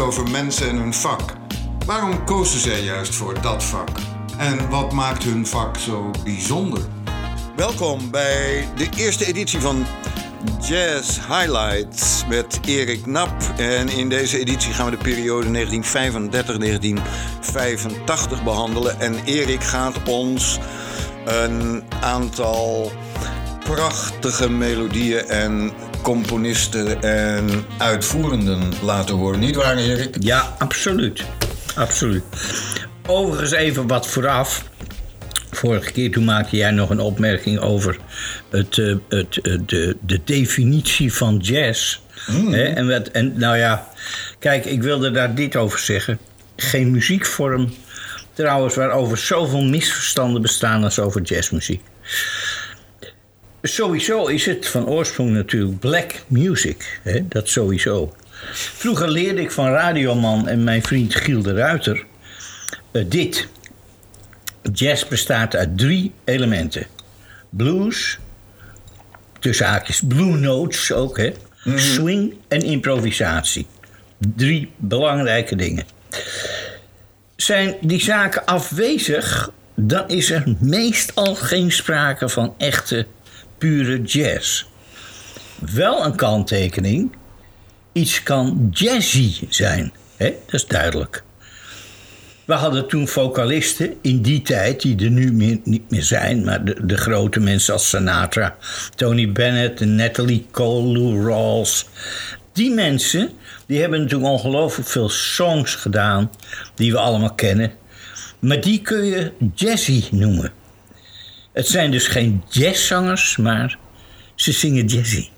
Over mensen en hun vak. Waarom kozen zij juist voor dat vak? En wat maakt hun vak zo bijzonder? Welkom bij de eerste editie van Jazz Highlights met Erik Nap. En in deze editie gaan we de periode 1935-1985 behandelen. En Erik gaat ons een aantal prachtige melodieën en componisten en uitvoerenden laten horen. Niet waar, Erik? Ja, absoluut. Absoluut. Overigens even wat vooraf. Vorige keer toen maakte jij nog een opmerking over het, het, uh, de, de definitie van jazz. Mm. Hè? En, wat, en nou ja, kijk, ik wilde daar dit over zeggen. Geen muziekvorm, trouwens, waarover zoveel misverstanden bestaan als over jazzmuziek. Sowieso is het van oorsprong natuurlijk black music. Hè? Dat sowieso. Vroeger leerde ik van radioman en mijn vriend Giel de Ruiter uh, dit. Jazz bestaat uit drie elementen: blues, tussen haakjes blue notes ook, hè? Mm-hmm. swing en improvisatie. Drie belangrijke dingen. Zijn die zaken afwezig, dan is er meestal geen sprake van echte pure jazz. Wel een kanttekening. Iets kan jazzy zijn. Hè? Dat is duidelijk. We hadden toen vocalisten in die tijd, die er nu niet meer zijn, maar de, de, grote mensen als Sinatra, Tony Bennett, Natalie Cole, Lou Rawls. Die mensen die hebben natuurlijk ongelooflijk veel songs gedaan die we allemaal kennen. Maar die kun je jazzy noemen. Het zijn dus geen jazzzangers, maar ze zingen jazzy.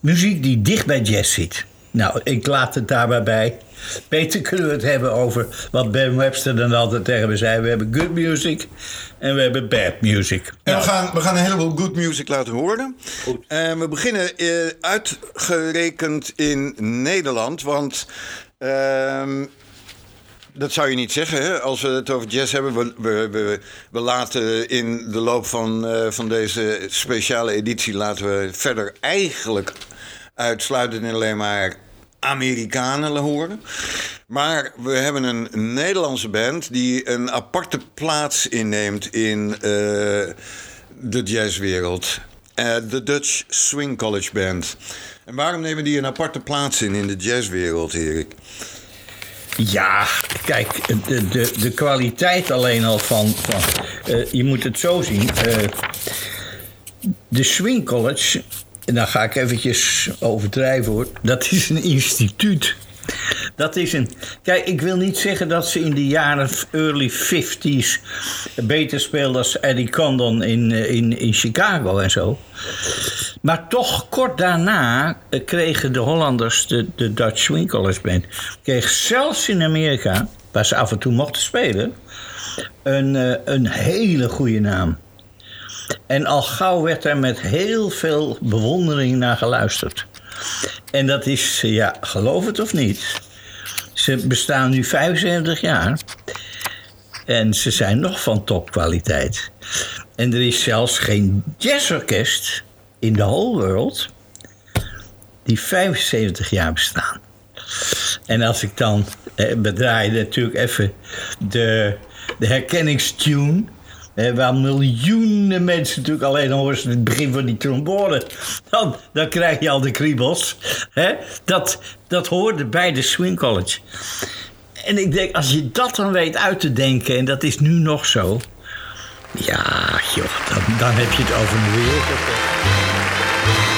Muziek die dicht bij jazz zit. Nou, ik laat het daarbij bij. Beter kunnen we het hebben over wat Ben Webster dan altijd tegen me zei. We hebben good music en we hebben bad music. En nou. we, gaan, we gaan een heleboel good music laten horen. Goed. En we beginnen eh, uitgerekend in Nederland, want... Uh, dat zou je niet zeggen, hè? als we het over jazz hebben. We, we, we, we laten in de loop van, uh, van deze speciale editie... laten we verder eigenlijk uitsluitend alleen maar Amerikanen horen. Maar we hebben een Nederlandse band die een aparte plaats inneemt in uh, de jazzwereld. Uh, de Dutch Swing College Band. En waarom nemen die een aparte plaats in in de jazzwereld, Erik? Ja, kijk, de, de, de kwaliteit alleen al van. van uh, je moet het zo zien. Uh, de Swing College, en dan ga ik eventjes overdrijven hoor. Dat is een instituut. Dat is een. Kijk, ik wil niet zeggen dat ze in de jaren early 50s beter speelden als Eddie Condon in, eh, in, in Chicago en zo. Maar toch kort daarna eh, kregen de Hollanders, de, de Dutch Swing College Band, zelfs in Amerika, waar ze af en toe mochten spelen, een, eh, een hele goede naam. En al gauw werd er met heel veel bewondering naar geluisterd. En dat is, ja, geloof het of niet. Ze bestaan nu 75 jaar. En ze zijn nog van topkwaliteit. En er is zelfs geen jazzorkest in de whole world die 75 jaar bestaan. En als ik dan eh, bedraai natuurlijk even de, de herkenningstune waar miljoenen mensen natuurlijk alleen horen het begin van die trombone. Dan, dan krijg je al de kriebels. Dat, dat hoorde bij de Swing College. En ik denk, als je dat dan weet uit te denken, en dat is nu nog zo. Ja, joh, dan, dan heb je het over een wereld.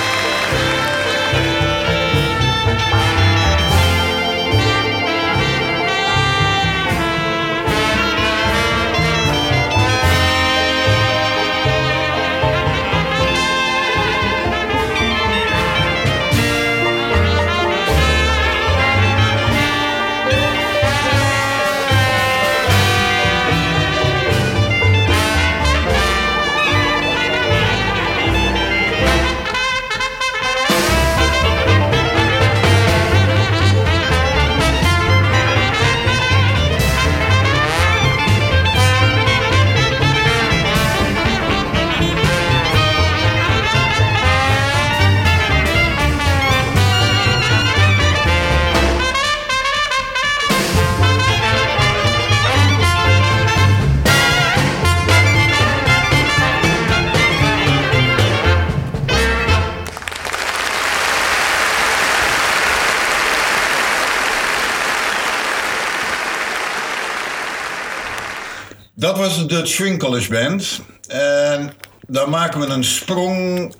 Dat was de Dutch Swing College Band. En dan maken we een sprong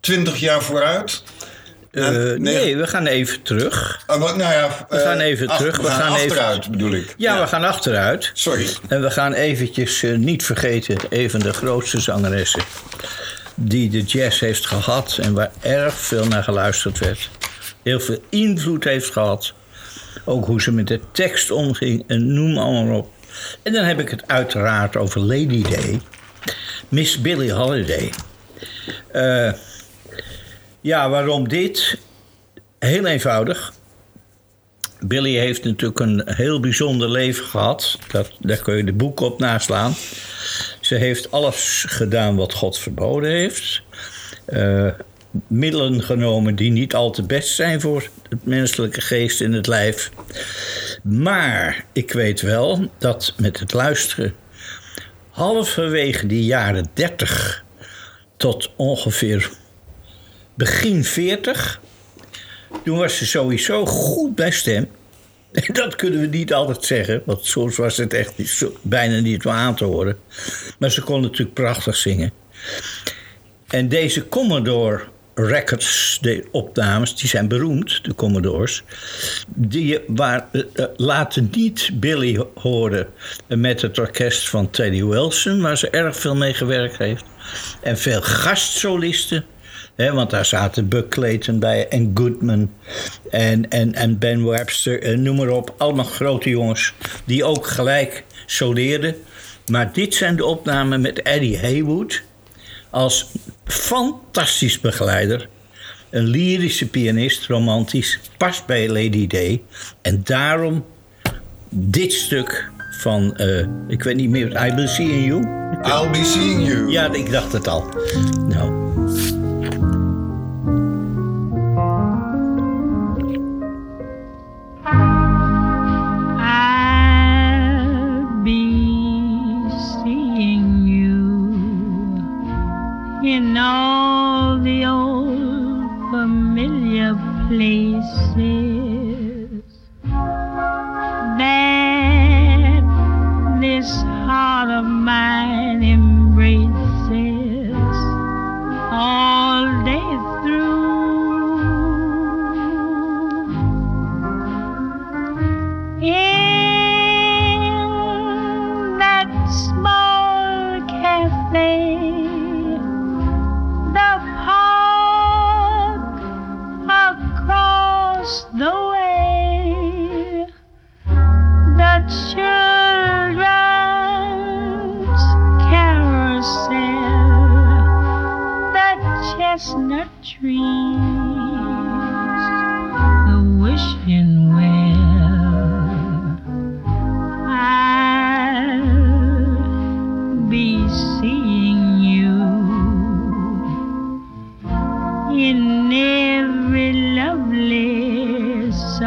20 jaar vooruit. Eh, nee, we gaan even terug. Ah, nou ja, We gaan even terug. We, We gaan, gaan even- achteruit, bedoel ik. Ja, we gaan achteruit. Sorry. En we gaan eventjes eh, niet vergeten, een van de grootste zangeressen die de jazz heeft gehad en waar erg veel naar geluisterd werd. Heel veel invloed heeft gehad. Ook hoe ze met de tekst omging en noem allemaal op. En dan heb ik het uiteraard over Lady Day. Miss Billie Holiday. Eh, ja, waarom dit? Heel eenvoudig. Billy heeft natuurlijk een heel bijzonder leven gehad. Dat, daar kun je de boek op naslaan. Ze heeft alles gedaan wat God verboden heeft. Eh, middelen genomen die niet al te best zijn voor het menselijke geest in het lijf. Maar ik weet wel dat met het luisteren halverwege die jaren 30 tot ongeveer begin 40 toen was ze sowieso goed bij stem. Dat kunnen we niet altijd zeggen, want soms was het echt niet bijna niet meer aan te horen. Maar ze kon natuurlijk prachtig zingen. En deze Commodore Records, de opnames, die zijn beroemd, de Commodores. Die waar, eh, eh, laten niet Billy horen met het orkest van Teddy Wilson, waar ze erg veel mee gewerkt heeft. En veel gastsolisten. Hè, want daar zaten Buck Clayton bij en Goodman en, en, en Ben Webster, noem maar op. Allemaal grote jongens die ook gelijk soleerden. Maar dit zijn de opnamen met Eddie Haywood als fantastisch begeleider. Een lyrische pianist, romantisch, past bij Lady Day. En daarom dit stuk van, eh, ik weet niet meer, I Will See In You. I'll be seeing you. Ja, ik dacht het al. Nou. say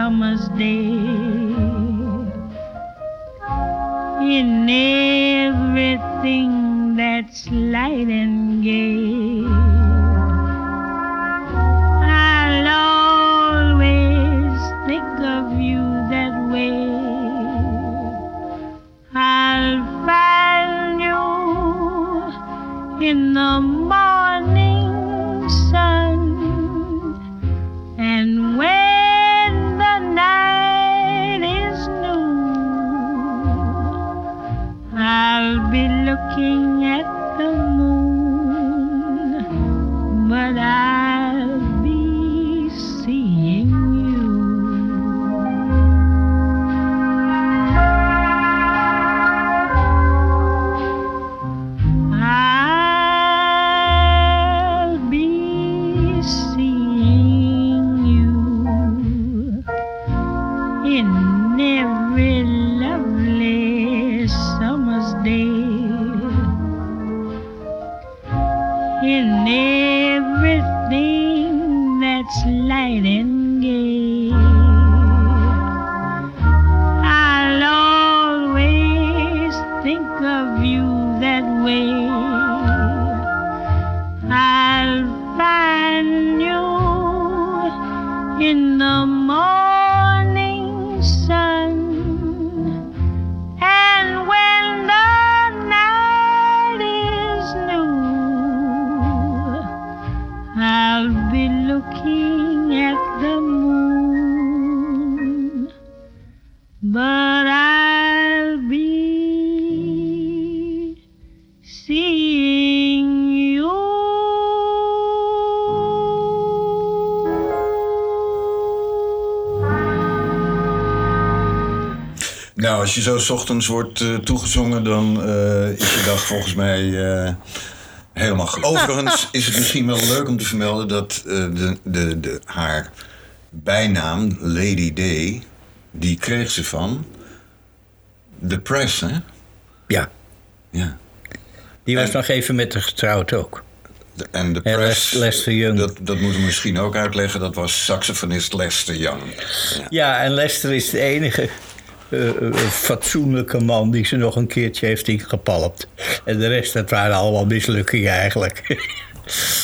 summer's day, in everything that's light and gay. Nou, als je zo 's ochtends wordt eh, toegezongen, dan eh, is je dag volgens mij eh, helemaal goed. Overigens is het misschien wel leuk om te vermelden dat de, de, de, haar bijnaam, Lady Day, die kreeg ze van de press, hè? Ja, Ja. die was En- nog even met haar getrouwd ook. De- en de Ja, press, Les- Lester Young. Dat, dat moeten we misschien ook uitleggen, dat was saxofonist Lester Young. Ja, en Lester is de enige eh, eh, fatsoenlijke man die ze nog een keertje heeft ingepalpt. En de rest, dat waren allemaal mislukkingen eigenlijk.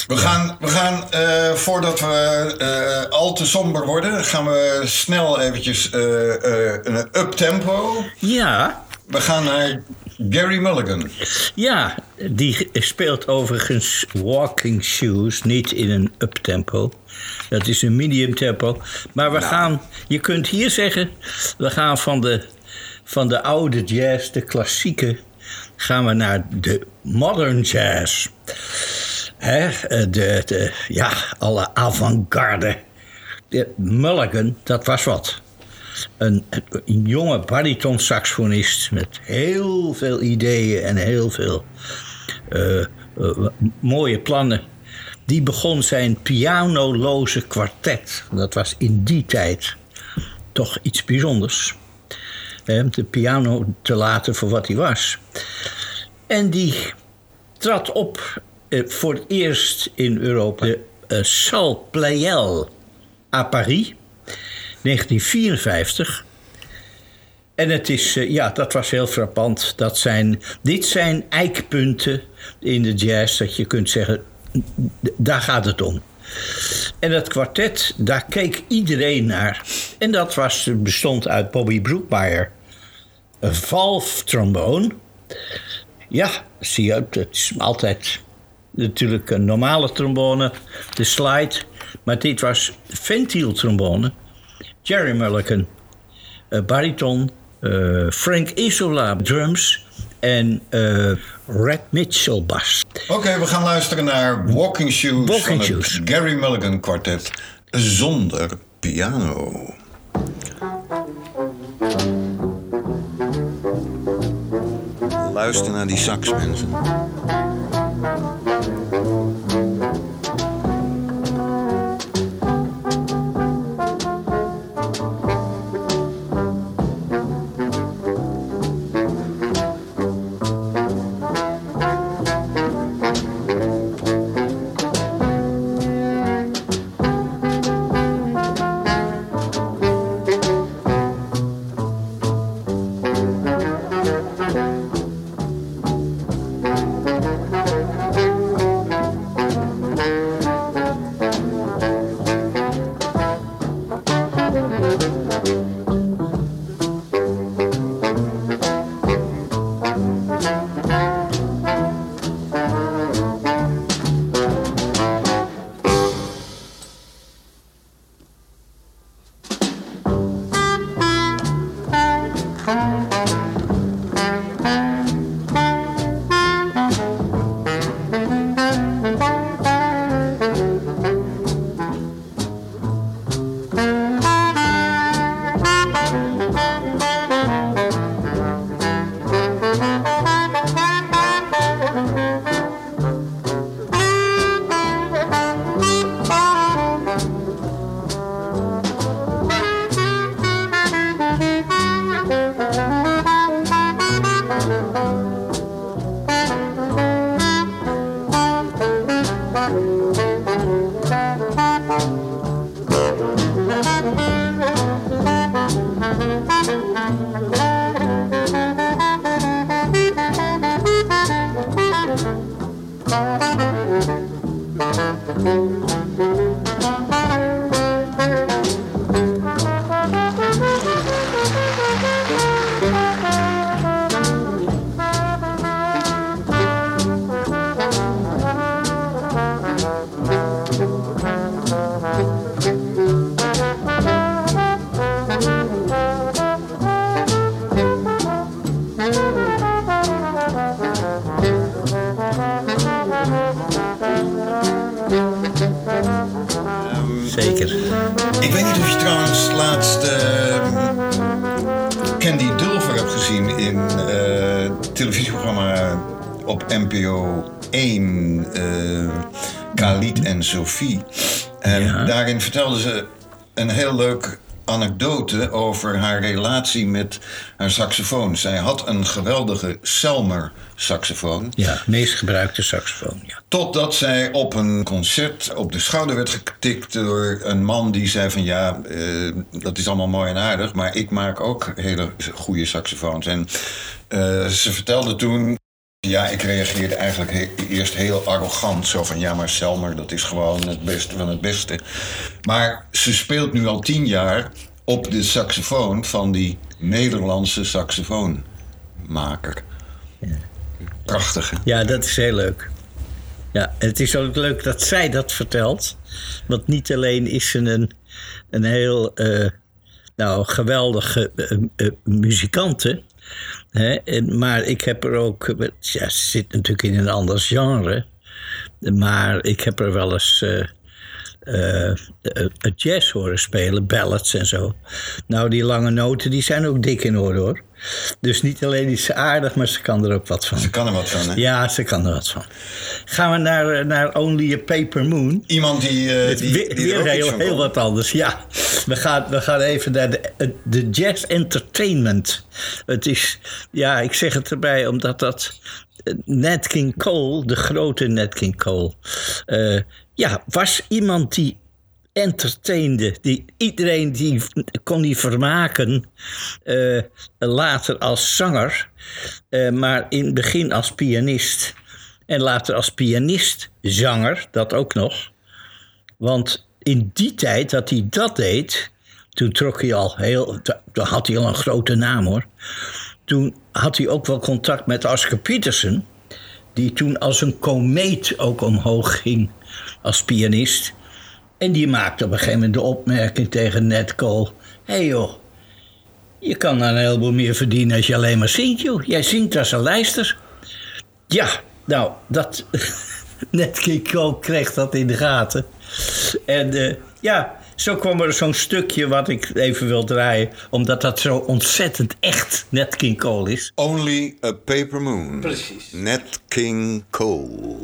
We gaan, we gaan eh, voordat we al te somber worden, gaan we snel eventjes een uptempo. ja, We gaan naar Gary Mulligan. ja, die speelt overigens Walking Shoes niet in een uptempo. Dat is een medium tempo. Maar we gaan, je kunt hier zeggen, we gaan van de, van de oude jazz, de klassieke, gaan we naar de modern jazz. Hè, eh, de, de, ja, alle avant-garde. De Mulligan, dat was wat. Een, een jonge bariton-saxofonist met heel veel ideeën en heel veel eh, eh, mooie plannen. Die begon zijn pianoloze kwartet. Dat was in die tijd toch iets bijzonders. De piano te laten voor wat hij was. En die trad op eh, voor het eerst in Europa. De eh, Salle Pleyel à Paris, 1954. En het is, eh, ja, dat was heel frappant. Dat zijn, dit zijn eikpunten in de jazz dat je kunt zeggen, daar gaat het om. En dat kwartet, daar keek iedereen naar. En dat was, bestond uit Bobby Brookmeyer, een valve trombone. Ja, zie je, het is altijd natuurlijk een normale trombone, de slide. Maar dit was ventieltrombone. Jerry Mulligan, eh, bariton, eh, Frank Isola drums en eh, Red Mitchell bas. Oké, we gaan luisteren naar Walking Shoes Walking van het Shoes. Gary Mulligan kwartet zonder piano. Luister naar die sax, mensen. Over haar relatie met haar saxofoon. Zij had een geweldige Selmer saxofoon. Ja, meest gebruikte saxofoon. Ja. Totdat zij op een concert op de schouder werd getikt door een man die zei van ja, eh, dat is allemaal mooi en aardig, maar ik maak ook hele goede saxofoons. En eh, ze vertelde toen, ja, ik reageerde eigenlijk he- eerst heel arrogant, zo van ja, maar Selmer, dat is gewoon het beste van het beste. Maar ze speelt nu al tien jaar op de saxofoon van die Nederlandse saxofoonmaker. Prachtig, hè? ja, dat is heel leuk. Ja, en het is ook leuk dat zij dat vertelt. Want niet alleen is ze een, een heel eh, nou, geweldige eh, eh, muzikante. Hè, en- maar ik heb er ook. Ja, ze zit natuurlijk in een ander genre. Maar ik heb er wel eens. eh, eh, eh, het jazz horen spelen, ballads en zo. Nou, die lange noten die zijn ook dik in orde hoor. Dus niet alleen is ze aardig, maar ze kan er ook wat van. Ze kan er wat van, hè? Ja, ze kan er wat van. Gaan we naar, eh, naar Only a Paper Moon. Iemand die, eh, die, weer die weer ook iets heel, van heel wat anders, ja. We gaan, we gaan even naar de, eh, de Jazz Entertainment. Het is, ja, ik zeg het erbij omdat dat... eh, Nat King Cole, de grote Nat King Cole... eh, ja, was iemand die entertainde. Die, iedereen die kon die vermaken. eh, later als zanger, eh, maar in het begin als pianist. En later als pianist, zanger, dat ook nog. Want in die tijd dat hij dat deed, toen trok hij al heel. Toen had hij al een grote naam hoor. Toen had hij ook wel contact met Oscar Peterson, die toen als een komeet ook omhoog ging als pianist. En die maakte op een gegeven moment de opmerking tegen Nat Cole: Hé hey joh, je kan een heleboel meer verdienen als je alleen maar zingt, joh. Jij zingt als een lijster. Ja, nou, dat. King Cole kreeg dat in de gaten. En eh, ja, zo kwam er zo'n stukje wat ik even wil draaien, omdat dat zo ontzettend echt Net King Cole is. Only a Paper Moon. Precies. Nat King Cole.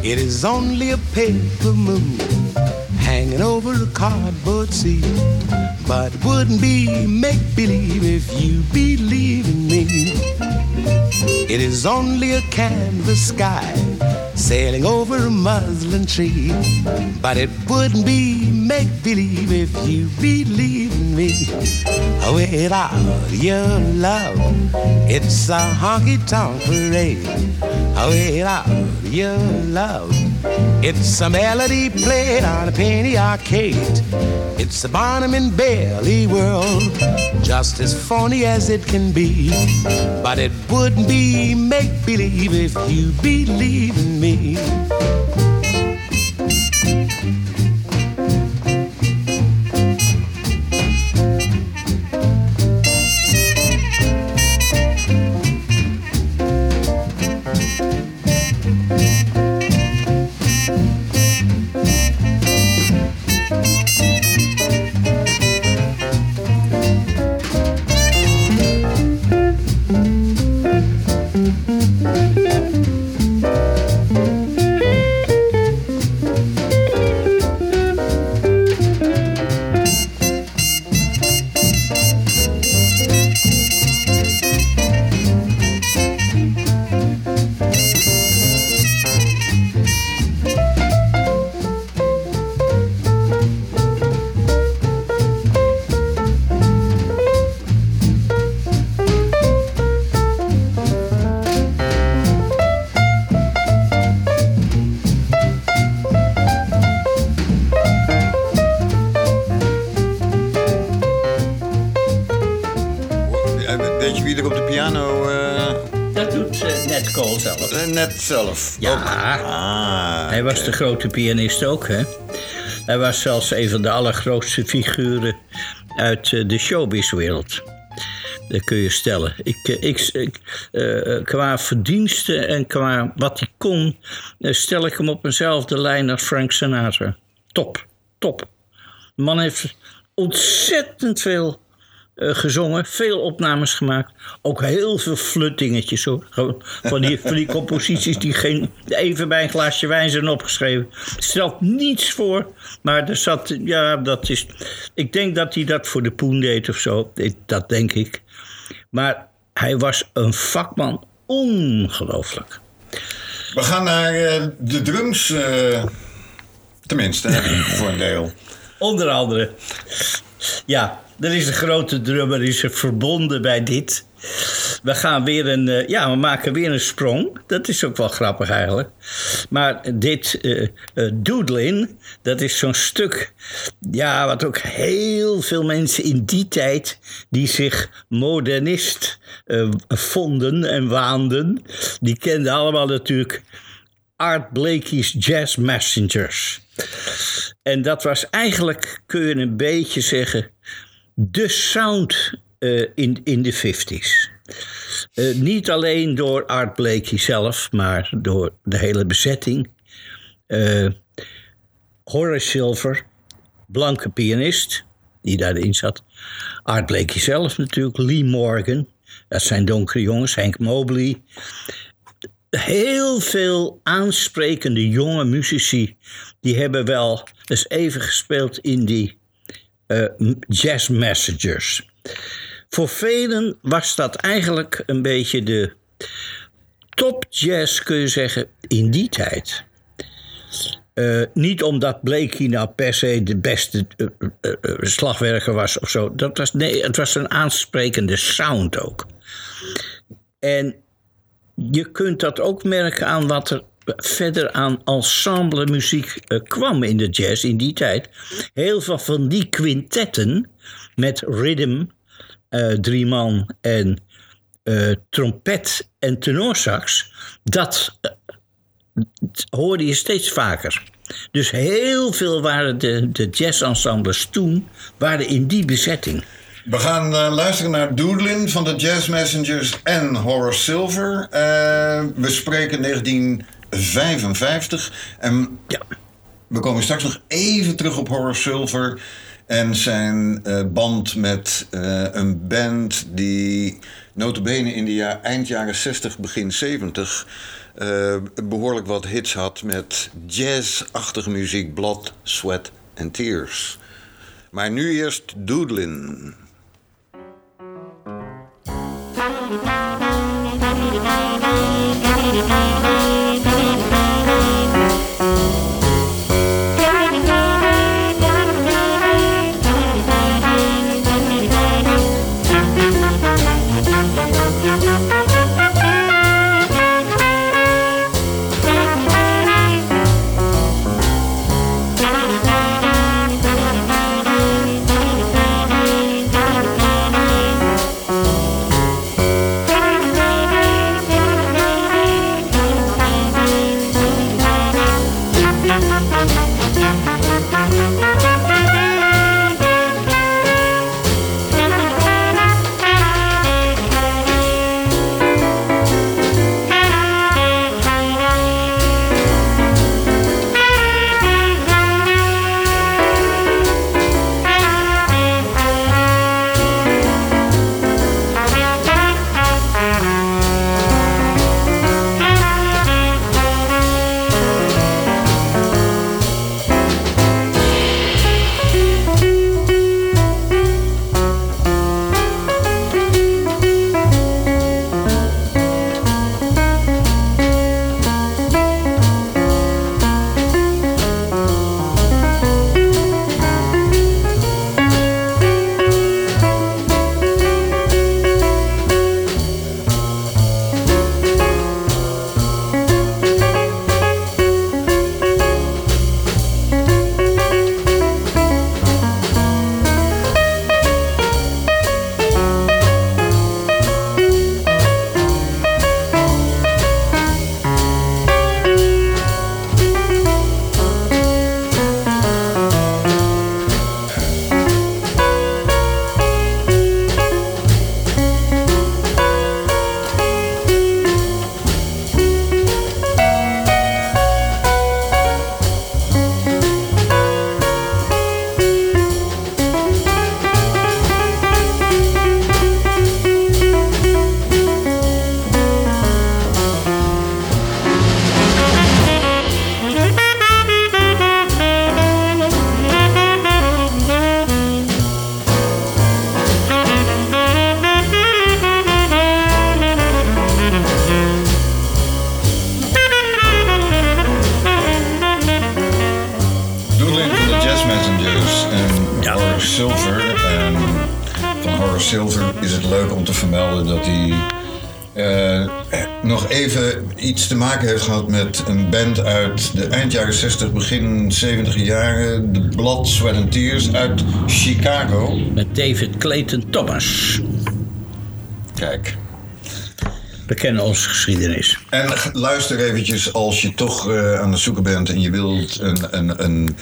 It is only a paper moon hanging over a cardboard sea. But it wouldn't be make believe if you believe in me. It is only a canvas sky sailing over a muslin tree. But it wouldn't be make believe if you believe in me. Oh, without your love, it's a honky tonk parade. Oh, without your love, it's a melody played on a penny arcade. It's a Barnum and Bailey world, just as phony as it can be. But it wouldn't be make believe if you believe in me. Eh, grote pianist ook, hè? Hij was zelfs een van de allergrootste figuren uit eh, de showbizwereld. Dat kun je stellen. Ik, eh, ik, eh, qua verdiensten en qua wat hij kon, stel ik hem op eenzelfde lijn als Frank Sinatra. Top, top. De man heeft ontzettend veel eh, gezongen, veel opnames gemaakt. Ook heel veel flutdingetjes hoor. Van die, van die composities die geen, even bij een glaasje wijn zijn opgeschreven. Stelt niets voor, maar er zat, ja, dat is. Ik denk dat hij dat voor de poen deed of zo. Dat denk ik. Maar hij was een vakman, ongelooflijk. We gaan naar eh, de drums. eh, tenminste, voor een deel. Onder andere. Ja, er is een grote drummer, is er verbonden bij dit. We gaan weer een, eh, ja, we maken weer een sprong. Dat is ook wel grappig eigenlijk. Maar dit eh, Doodlin, dat is zo'n stuk, ja, wat ook heel veel mensen in die tijd, die zich modernist vonden en waanden, die kenden allemaal natuurlijk Art Blakey's Jazz Messengers. En dat was eigenlijk, kun je een beetje zeggen, de sound eh, in, in de 50s. Eh, niet alleen door Art Blakey zelf, maar door de hele bezetting. Eh, Horace Silver, blanke pianist, die daarin zat. Art Blakey zelf natuurlijk, Lee Morgan, dat zijn donkere jongens, Hank Mobley. Heel veel aansprekende jonge muzici, die hebben wel eens even gespeeld in die jazz messengers. Voor velen was dat eigenlijk een beetje de top jazz, kun je zeggen, in die tijd. Eh, niet omdat Blakey nou per se de beste eh, eh, eh, slagwerker was of zo. Dat was, nee, het was een aansprekende sound ook. En je kunt dat ook merken aan wat er verder aan ensemble muziek eh, kwam in de jazz in die tijd. Heel veel van die quintetten met rhythm, eh, drie man en eh, trompet en tenorsax, dat hoorde je steeds vaker. Dus heel veel waren de, de jazzensembles toen waren in die bezetting. We gaan luisteren naar Doodlin van de Jazz Messengers en Horace Silver. We spreken 1955. En Ja. we komen straks nog even terug op Horace Silver. En zijn eh, band met eh, een band die notabene in de ja- eind jaren 60, begin 70... eh, behoorlijk wat hits had met jazz-achtige muziek. Blood, Sweat and Tears. Maar nu eerst Doodlin. Maken heeft gehad met een band uit de eind jaren 60, begin 70 jaren. De Blood, Sweat and Tears uit Chicago. Met David Clayton Thomas. Kijk. We kennen onze geschiedenis. En luister eventjes als je toch eh, aan het zoeken bent en je wilt een, een, een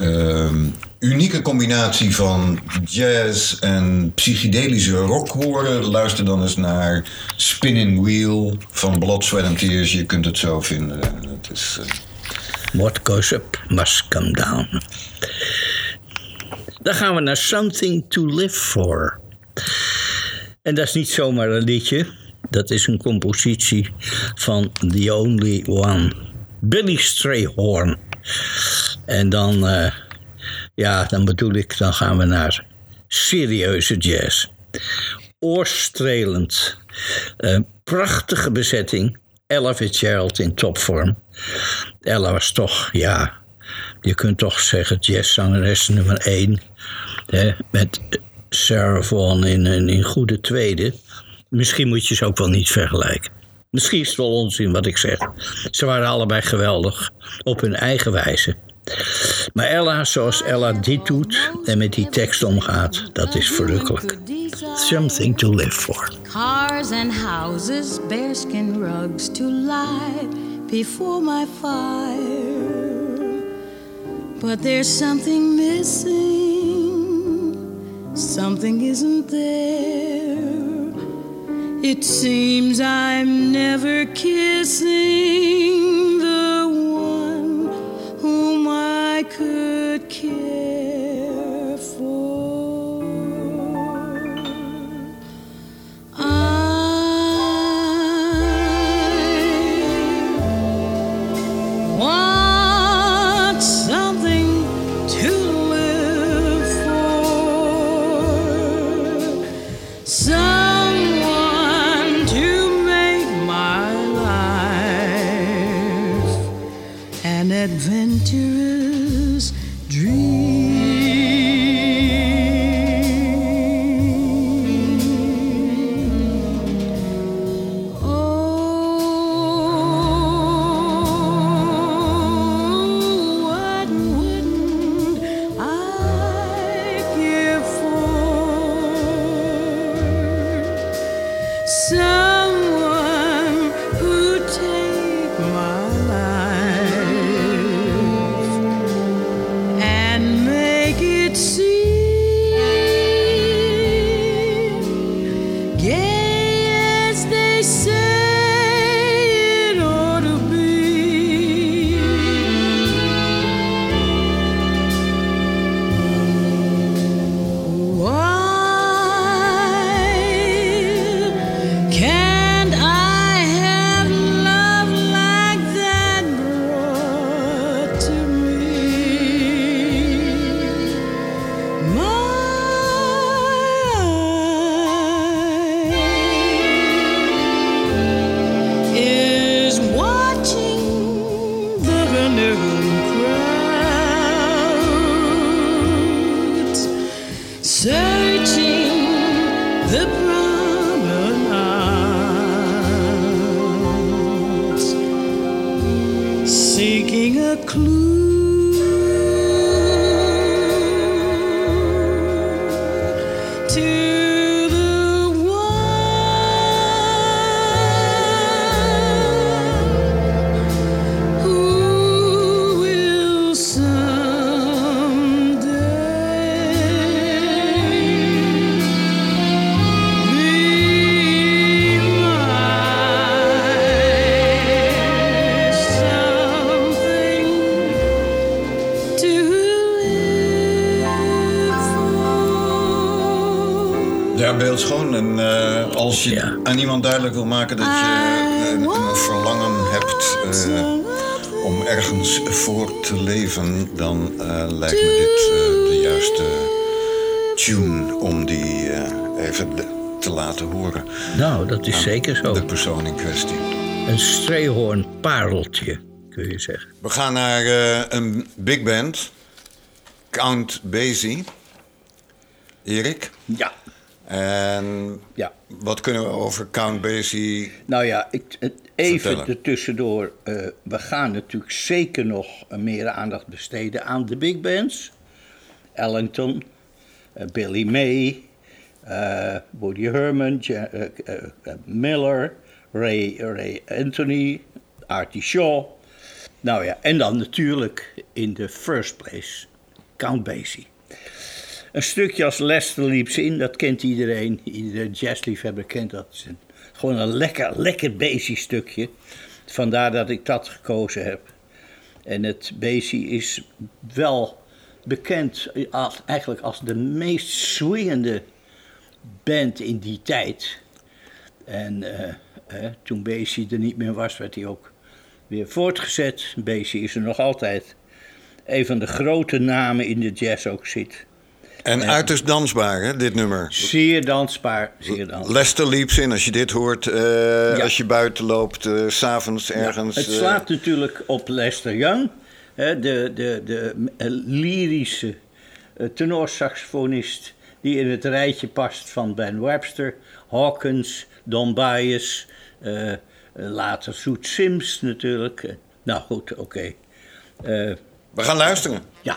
ehm, unieke combinatie van jazz en psychedelische rock horen. Luister dan eens naar Spinning Wheel van Blood, Sweat and Tears. Je kunt het zo vinden. Het is, eh, What goes up must come down. Dan gaan we naar Something to Live For. En dat is niet zomaar een liedje. Dat is een compositie van The Only One. Billy Strayhorn. En dan, eh, ja, dan bedoel ik, dan gaan we naar serieuze jazz. Oorstrelend. Eh, prachtige bezetting. Ella Fitzgerald in topvorm. Ella was toch, ja, je kunt toch zeggen jazzzangeres nummer één. Hè, met Sarah Vaughan in een goede tweede. Misschien moet je ze ook wel niet vergelijken. Misschien is het wel onzin wat ik zeg. Ze waren allebei geweldig, op hun eigen wijze. Maar Ella, zoals Ella dit doet en met die tekst omgaat, dat is verrukkelijk. Something to live for. Cars and houses, bearskin rugs to lie before my fire. But there's something missing, something isn't there. It seems I'm never kissing the care Ja, beeldschoon. En eh, als je Ja. aan iemand duidelijk wil maken dat je eh, een, een verlangen hebt eh, om ergens voor te leven, dan eh, lijkt me dit eh, de juiste tune om die eh, even te laten horen. Nou, dat is zeker zo. De persoon in kwestie. Een streehoorn pareltje, kun je zeggen. We gaan naar eh, een big band, Count Basie. Erik. Ja, En ja. wat kunnen we over Count Basie... Nou ja, ik, even ertussendoor. eh we gaan natuurlijk zeker nog meer aandacht besteden aan de big bands. Ellington, eh, Billy May, eh, Woody Herman, Miller, Ray, Ray Anthony, Artie Shaw. Nou ja, en dan natuurlijk in de first place Count Basie. Een stukje als Lester Leaps In, dat kent iedereen. Iedere jazzliefhebber kent dat. Gewoon een lekker, lekker Basie stukje. Vandaar dat ik dat gekozen heb. En het Basie is wel bekend als, eigenlijk als de meest swingende band in die tijd. En eh, eh, toen Basie er niet meer was, werd hij ook weer voortgezet. Basie is er nog altijd. Een van de grote namen in de jazz ook zit. En uiterst dansbaar, hè, dit nummer. Zeer dansbaar, zeer dansbaar. Lester Leaps In, als je dit hoort, eh, Ja. als je buiten loopt, s s'avonds ergens. het eh, slaat natuurlijk op Lester Young, hè, de, de, de eh, lyrische tenorsaxofonist die in het rijtje past van Ben Webster, Hawkins, Don eh, later Soet Sims natuurlijk. Nou goed, oké. We gaan luisteren. ja.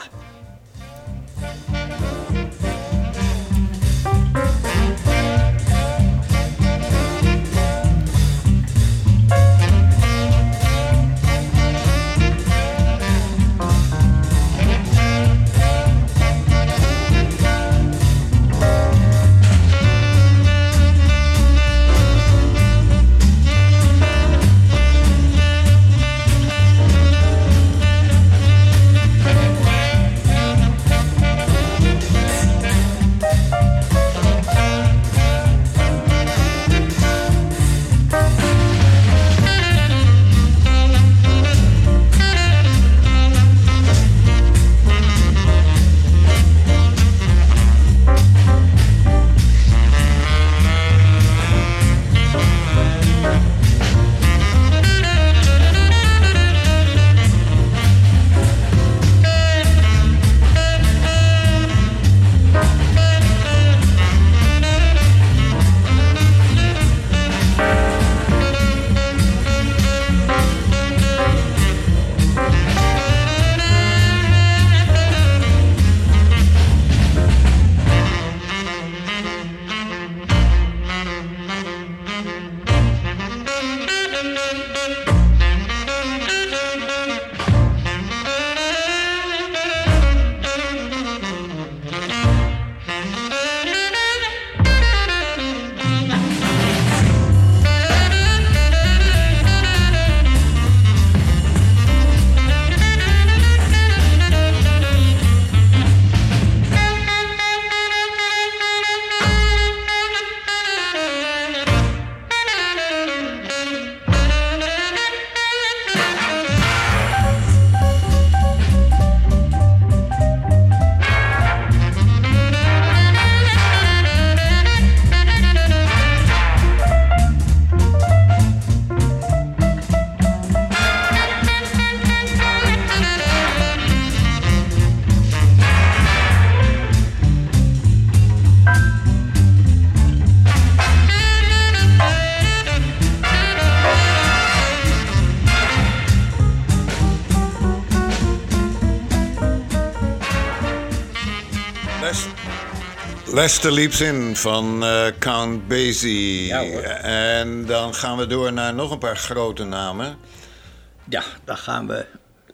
Lester Leaps In van eh, Count Basie. Ja, en dan gaan we door naar nog een paar grote namen. Ja, dan gaan we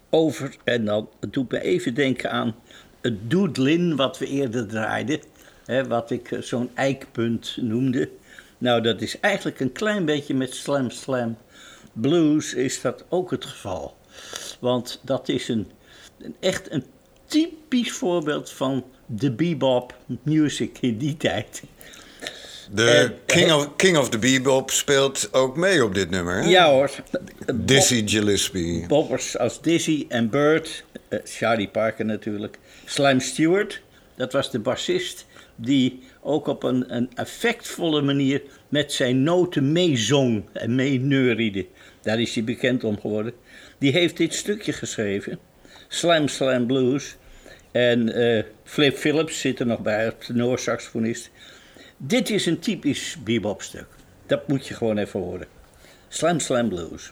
over. En dan doet me even denken aan het doodlin wat we eerder draaiden. Hè, wat ik eh, zo'n eikpunt noemde. Nou, dat is eigenlijk een klein beetje met Slam Slam Blues is dat ook het geval. Want dat is een, een echt een typisch voorbeeld van de bebop music in die tijd. De En- King, of, King of the Bebop speelt ook mee op dit nummer. Hè? Ja hoor. Dizzy Gillespie. Boppers als Dizzy en Bird, eh, Charlie Parker natuurlijk. Slim Stewart, dat was de bassist die ook op een, een effectvolle manier met zijn noten meezong en meeneuriede. Daar is hij bekend om geworden. Die heeft dit stukje geschreven, Slam Slam Blues. En eh, Flip Phillips zit er nog bij, als tenorsaxofonist. Dit is een typisch bebopstuk. Dat moet je gewoon even horen. Slam Slam Blues.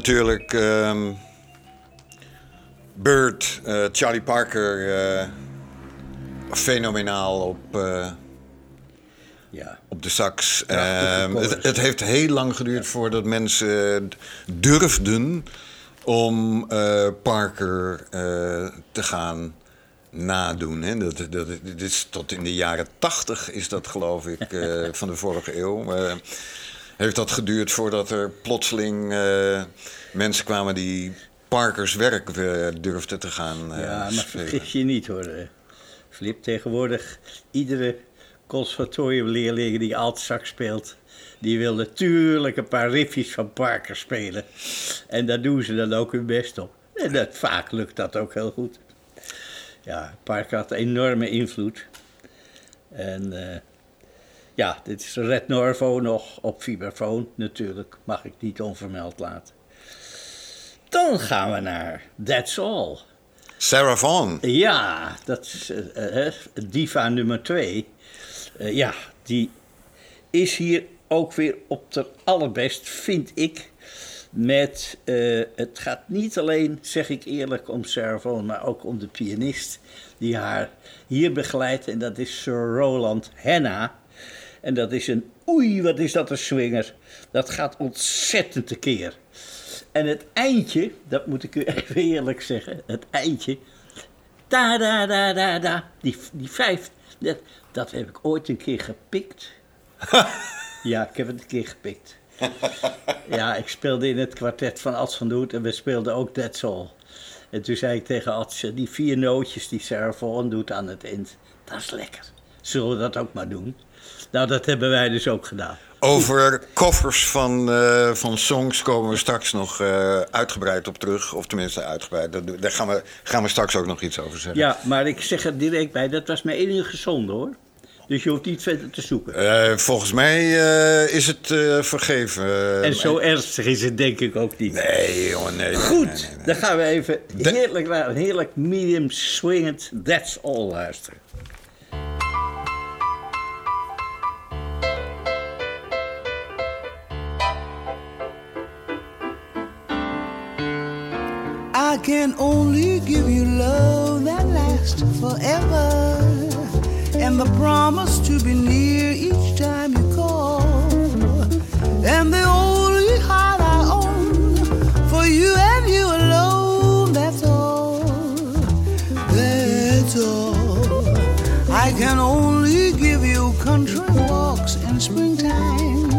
Natuurlijk ehm, Bird, eh, Charlie Parker, eh, fenomenaal op, eh, Ja. op de sax. Ehm, het, het heeft heel lang geduurd voordat mensen durfden om Parker te gaan nadoen. Hè. Dat, dat, dit is tot in de jaren tachtig is dat geloof ik van de vorige eeuw. Heeft dat geduurd voordat er plotseling eh, mensen kwamen die Parkers werk eh, durfden te gaan eh, Ja, maar spelen. vergis je niet hoor. Flip, tegenwoordig iedere conservatoriumleerling die altsax speelt... die wil natuurlijk een paar riffjes van Parker spelen. En daar doen ze dan ook hun best op. En dat, vaak lukt dat ook heel goed. Ja, Parker had enorme invloed. En ja, dit is Red Norvo nog op vibrafoon natuurlijk. Mag ik niet onvermeld laten. Dan gaan we naar That's All. Sarah Vaughan. Ja, dat is eh, diva nummer twee. Eh, ja, die is hier ook weer op de allerbest, vind ik. Met, het gaat niet alleen, zeg ik eerlijk, om Sarah Vaughan, maar ook om de pianist die haar hier begeleidt. En dat is Sir Roland Henna. En dat is een, oei, wat is dat een swinger. Dat gaat ontzettend tekeer. En het eindje, dat moet ik u even eerlijk zeggen, het eindje. Da da da da da. Die, die vijf, Dat, dat heb ik ooit een keer gepikt. ja, ik heb het een keer gepikt. ja, ik speelde in het kwartet van Ad van de Hoed en we speelden ook That's All. En toen zei ik tegen Ad, die vier nootjes die Sarah Vaughan doet aan het eind, dat is lekker. Zullen we dat ook maar doen? Nou, dat hebben wij dus ook gedaan. Over covers van, eh, van songs komen we straks nog eh, uitgebreid op terug. Of tenminste uitgebreid. Daar- gaan we, gaan we straks ook nog iets over zeggen. Ja, maar ik zeg er direct bij, dat was mijn enige zonde hoor. Dus je hoeft niet verder te zoeken. Eh, volgens mij is het vergeven. en zo ernstig is het denk ik ook niet. Nee, jongen, nee. Goed, nee, nee, nee. dan gaan we even heerlijk heerlijk medium swingend That's All luisteren. Can only give you love that lasts forever and the promise to be near each time you call. And the only heart I own for you and you alone, that's all. That's all. I can only give you country walks in springtime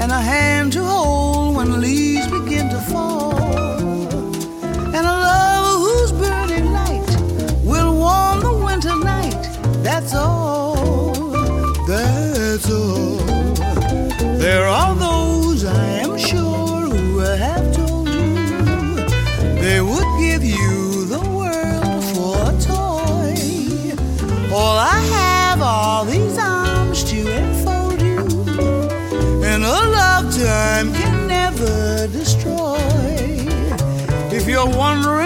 and a hand That's all. That's all. There are those I am sure who have told you they would give you the world for a toy. All I have are these arms to enfold you, and a lifetime can never destroy. If you're wondering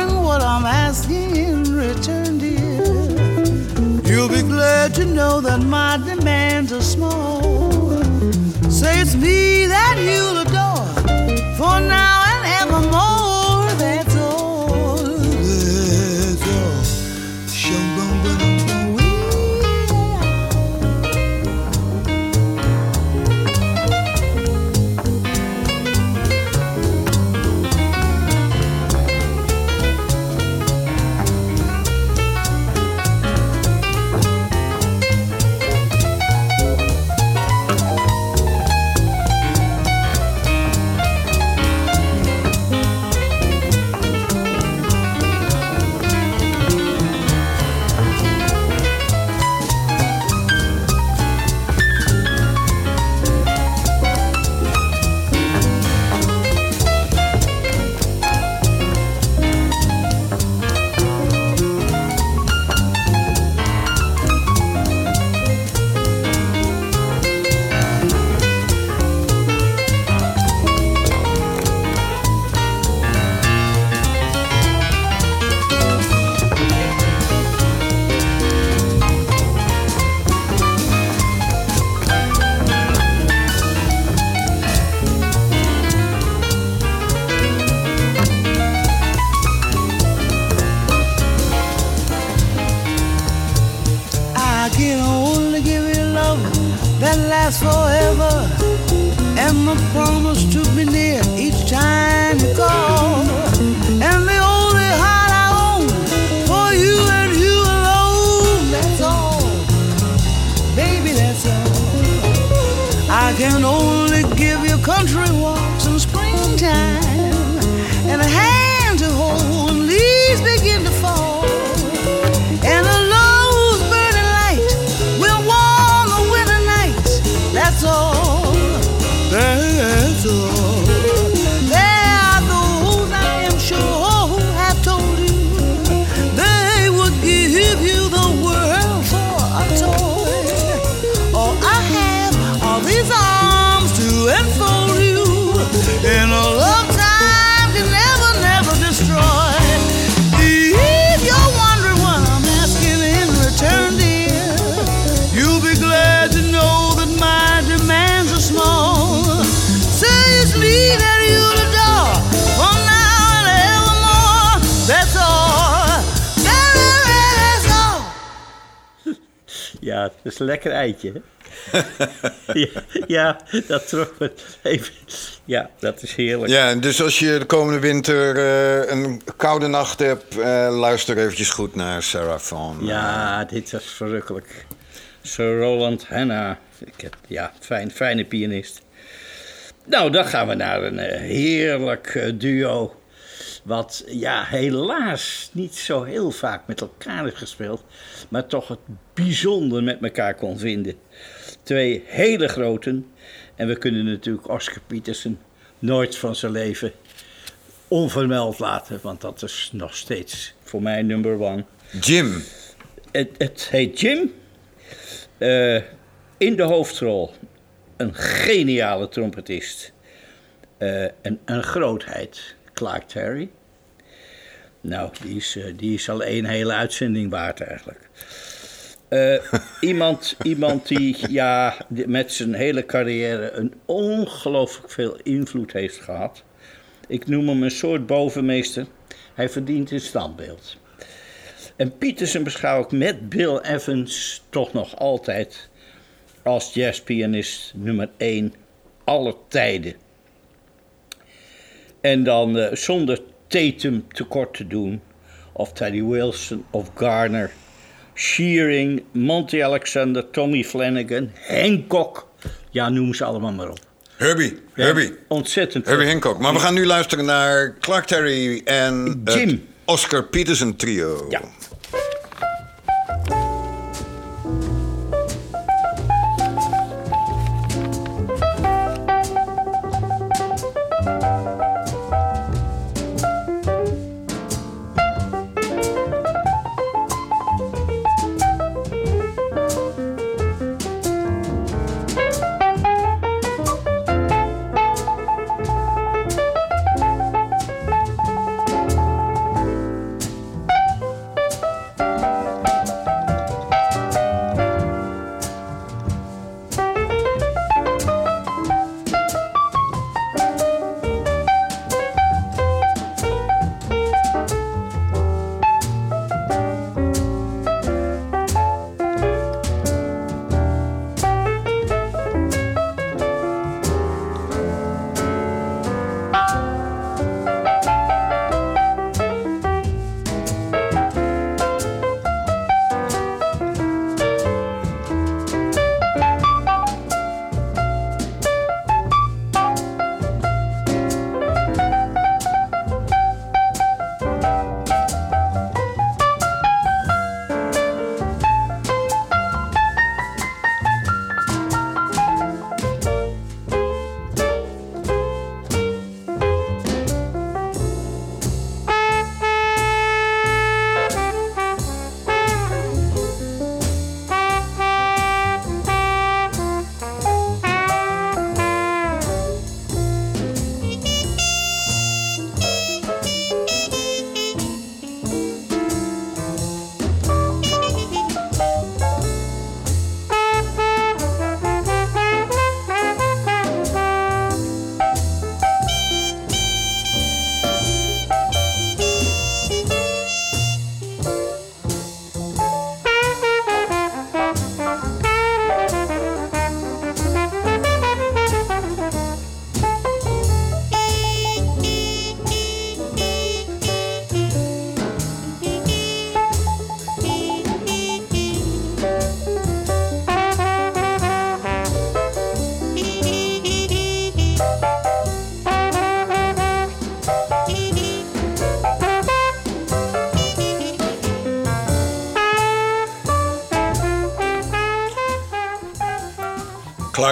to know that my demands are small. Say it's me that you'll adore for now Is een lekker eitje. hè? ja, ja, dat trok me even. Ja, dat is heerlijk. Ja, dus als je de komende winter eh, een koude nacht hebt, eh, luister eventjes goed naar Sarah Vaughan. Ja, dit was verrukkelijk. Sir Roland Hanna. Ik heb, ja, fijn, fijne pianist. Nou, dan gaan we naar een eh, heerlijk eh, duo. Wat ja, helaas niet zo heel vaak met elkaar heeft gespeeld. Maar toch het bijzonder met elkaar kon vinden. Twee hele groten. En we kunnen natuurlijk Oscar Peterson nooit van zijn leven onvermeld laten. Want dat is nog steeds voor mij number one. Jim. Het, het heet Jim. Eh, in de hoofdrol een geniale trompetist. Eh, en een grootheid, Clark Terry. Nou, die is, eh, die is al één hele uitzending waard eigenlijk. Eh, iemand, iemand die ja, met zijn hele carrière een ongelooflijk veel invloed heeft gehad. Ik noem hem een soort bovenmeester. Hij verdient een standbeeld. En Peterson beschouw ik met Bill Evans toch nog altijd als jazzpianist nummer 1 aller tijden. En dan eh, zonder Tatum tekort te doen, of Teddy Wilson of Garner, Shearing, Monty Alexander, Tommy Flanagan, Hancock, ja noem ze allemaal maar op. Herbie. Ja, Herbie. Ontzettend. Herbie Hancock. Maar we gaan nu luisteren naar Clark Terry en het Jim. Oscar Peterson trio. Ja.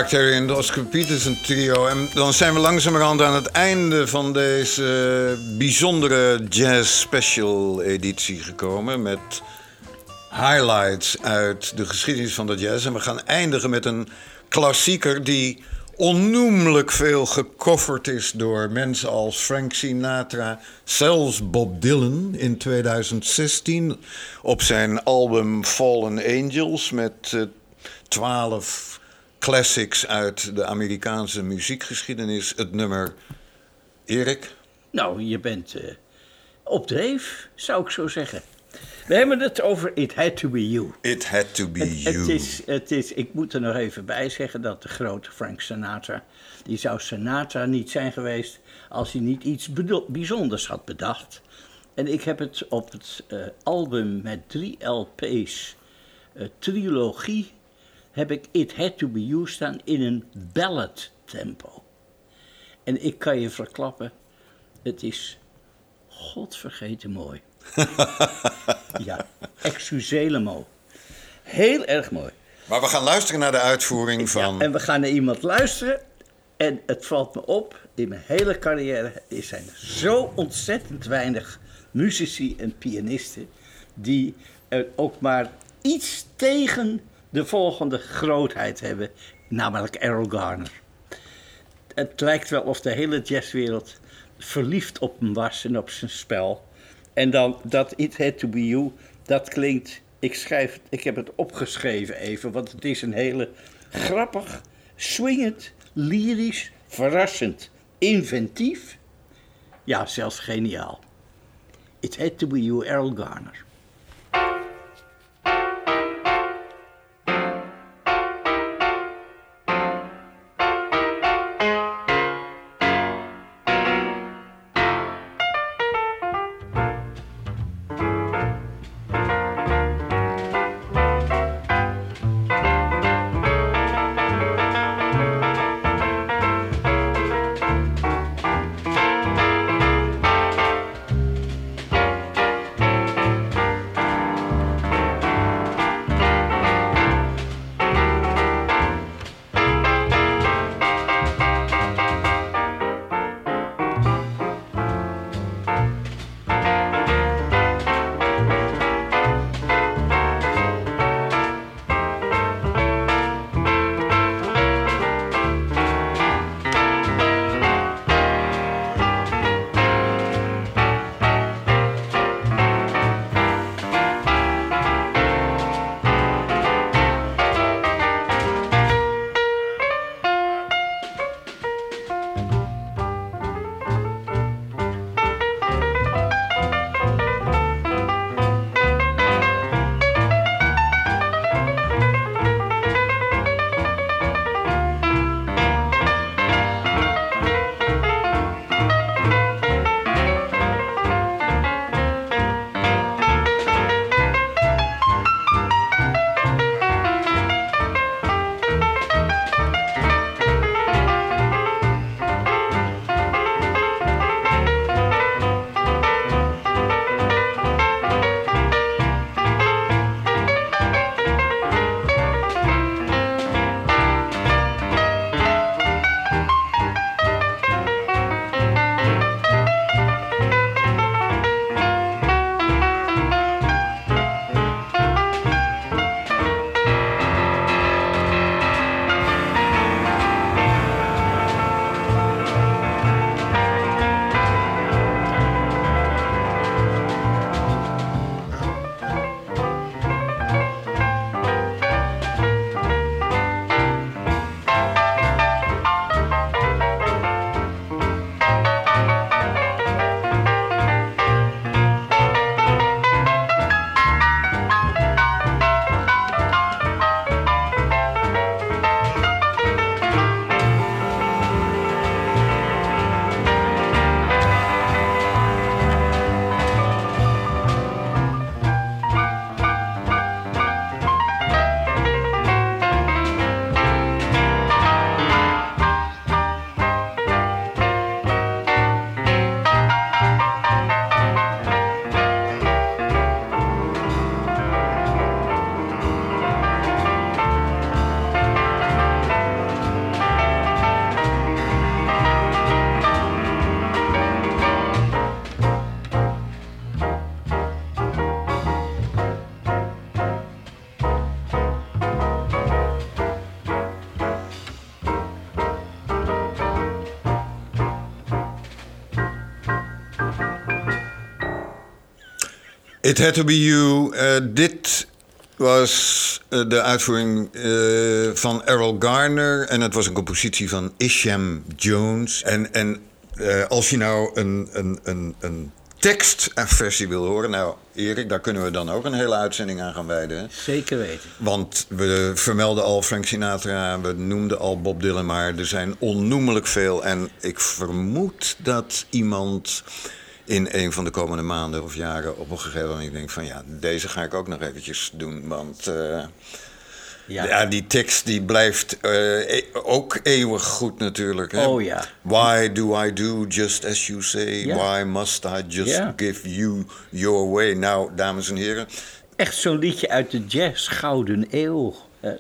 Clark Terry en de Oscar Peterson trio. En dan zijn we langzamerhand aan het einde van deze bijzondere jazz special editie gekomen. Met highlights uit de geschiedenis van de jazz. En we gaan eindigen met een klassieker die onnoemelijk veel gecoverd is door mensen als Frank Sinatra, zelfs Bob Dylan in 2016 op zijn album Fallen Angels met eh, twaalf classics uit de Amerikaanse muziekgeschiedenis. Het nummer Erik. Nou, je bent eh, op dreef, zou ik zo zeggen. We hebben het over It Had To Be You. It had to be Het, you. het, is, het is, ik moet er nog even bij zeggen dat de grote Frank Sinatra... die zou Sinatra niet zijn geweest als hij niet iets bijzonders had bedacht. En ik heb het op het eh, album met drie LP's, eh, trilogie heb ik It Had To Be You staan in een ballad tempo. En ik kan je verklappen, het is godvergeten mooi. ja, excuselemo. Heel erg mooi. Maar we gaan luisteren naar de uitvoering van... Ja, en we gaan naar iemand luisteren. En het valt me op, in mijn hele carrière zijn er zo ontzettend weinig muzici en pianisten die er ook maar iets tegen de volgende grootheid hebben, namelijk Errol Garner. Het lijkt wel of de hele jazzwereld verliefd op hem was en op zijn spel. En dan dat It Had To Be You, dat klinkt... Ik, schrijf, ik heb het opgeschreven even, want het is een hele grappig, swingend, lyrisch, verrassend, inventief. Ja, zelfs geniaal. It Had To Be You, Errol Garner. It Had To Be You. eh, dit was eh, de uitvoering eh, van Errol Garner. En het was een compositie van Isham Jones. En, en als je nou een, een, een, een tekstversie wil horen... Nou, Erik, daar kunnen we dan ook een hele uitzending aan gaan wijden. Zeker weten. Want we vermelden al Frank Sinatra, we noemden al Bob Dylan, maar er zijn onnoemelijk veel. En ik vermoed dat iemand in een van de komende maanden of jaren op een gegeven moment denkt van ja, deze ga ik ook nog eventjes doen. Want eh, Ja. Ja, die tekst die blijft eh, e- ook eeuwig goed natuurlijk. Hè? Oh, ja. Why do I do just as you say? Ja. Why must I just Ja. give you your way? Nou, dames en heren, Echt zo'n liedje uit de jazz, Gouden Eeuw.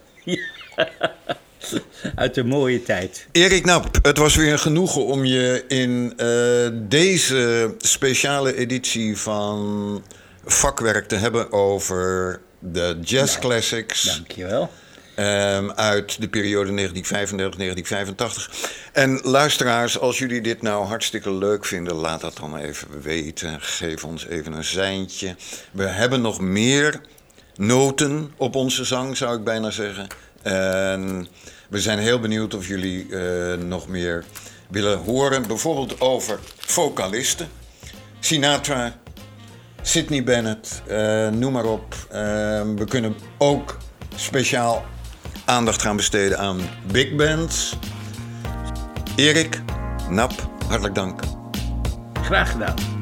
Uit de mooie tijd. Erik Nap, het was weer een genoegen om je in eh, deze speciale editie van Vakwerk te hebben over de jazz classics. Dankjewel. Ehm, uit de periode 1935-1985. En luisteraars, als jullie dit nou hartstikke leuk vinden, laat dat dan even weten. Geef ons even een seintje. We hebben nog meer noten op onze zang, zou ik bijna zeggen. En we zijn heel benieuwd of jullie eh, nog meer willen horen. Bijvoorbeeld over vocalisten. Sinatra, Sidney Bennett, eh, noem maar op. Eh, we kunnen ook speciaal aandacht gaan besteden aan big bands. Erik, Nap, hartelijk dank. Graag gedaan.